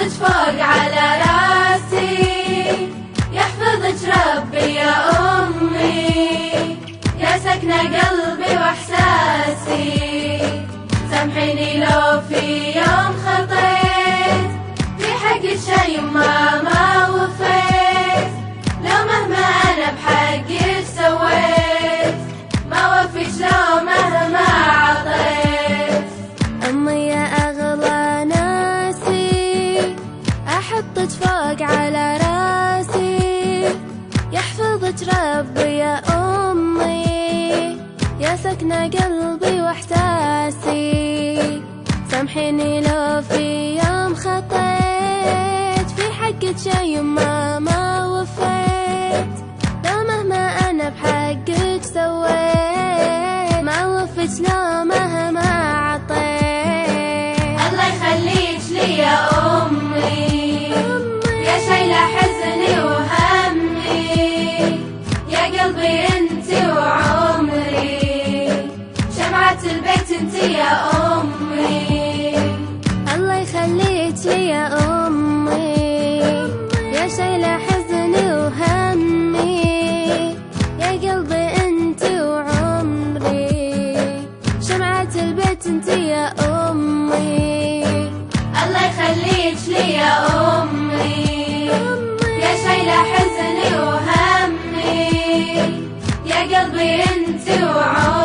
يحفظك فوق على راسي. يحفظك ربي يا أمي. يا سكنة قلبي حطت فوق على راسي. يحفظك ربي يا أمي. يا سكنة قلبي وإحساسي سامحيني لو في يوم خطيت. في حقك شي ماما خليت لي يا أمي. يا شايلة حزني وهمي. يا قلبي أنت وعمري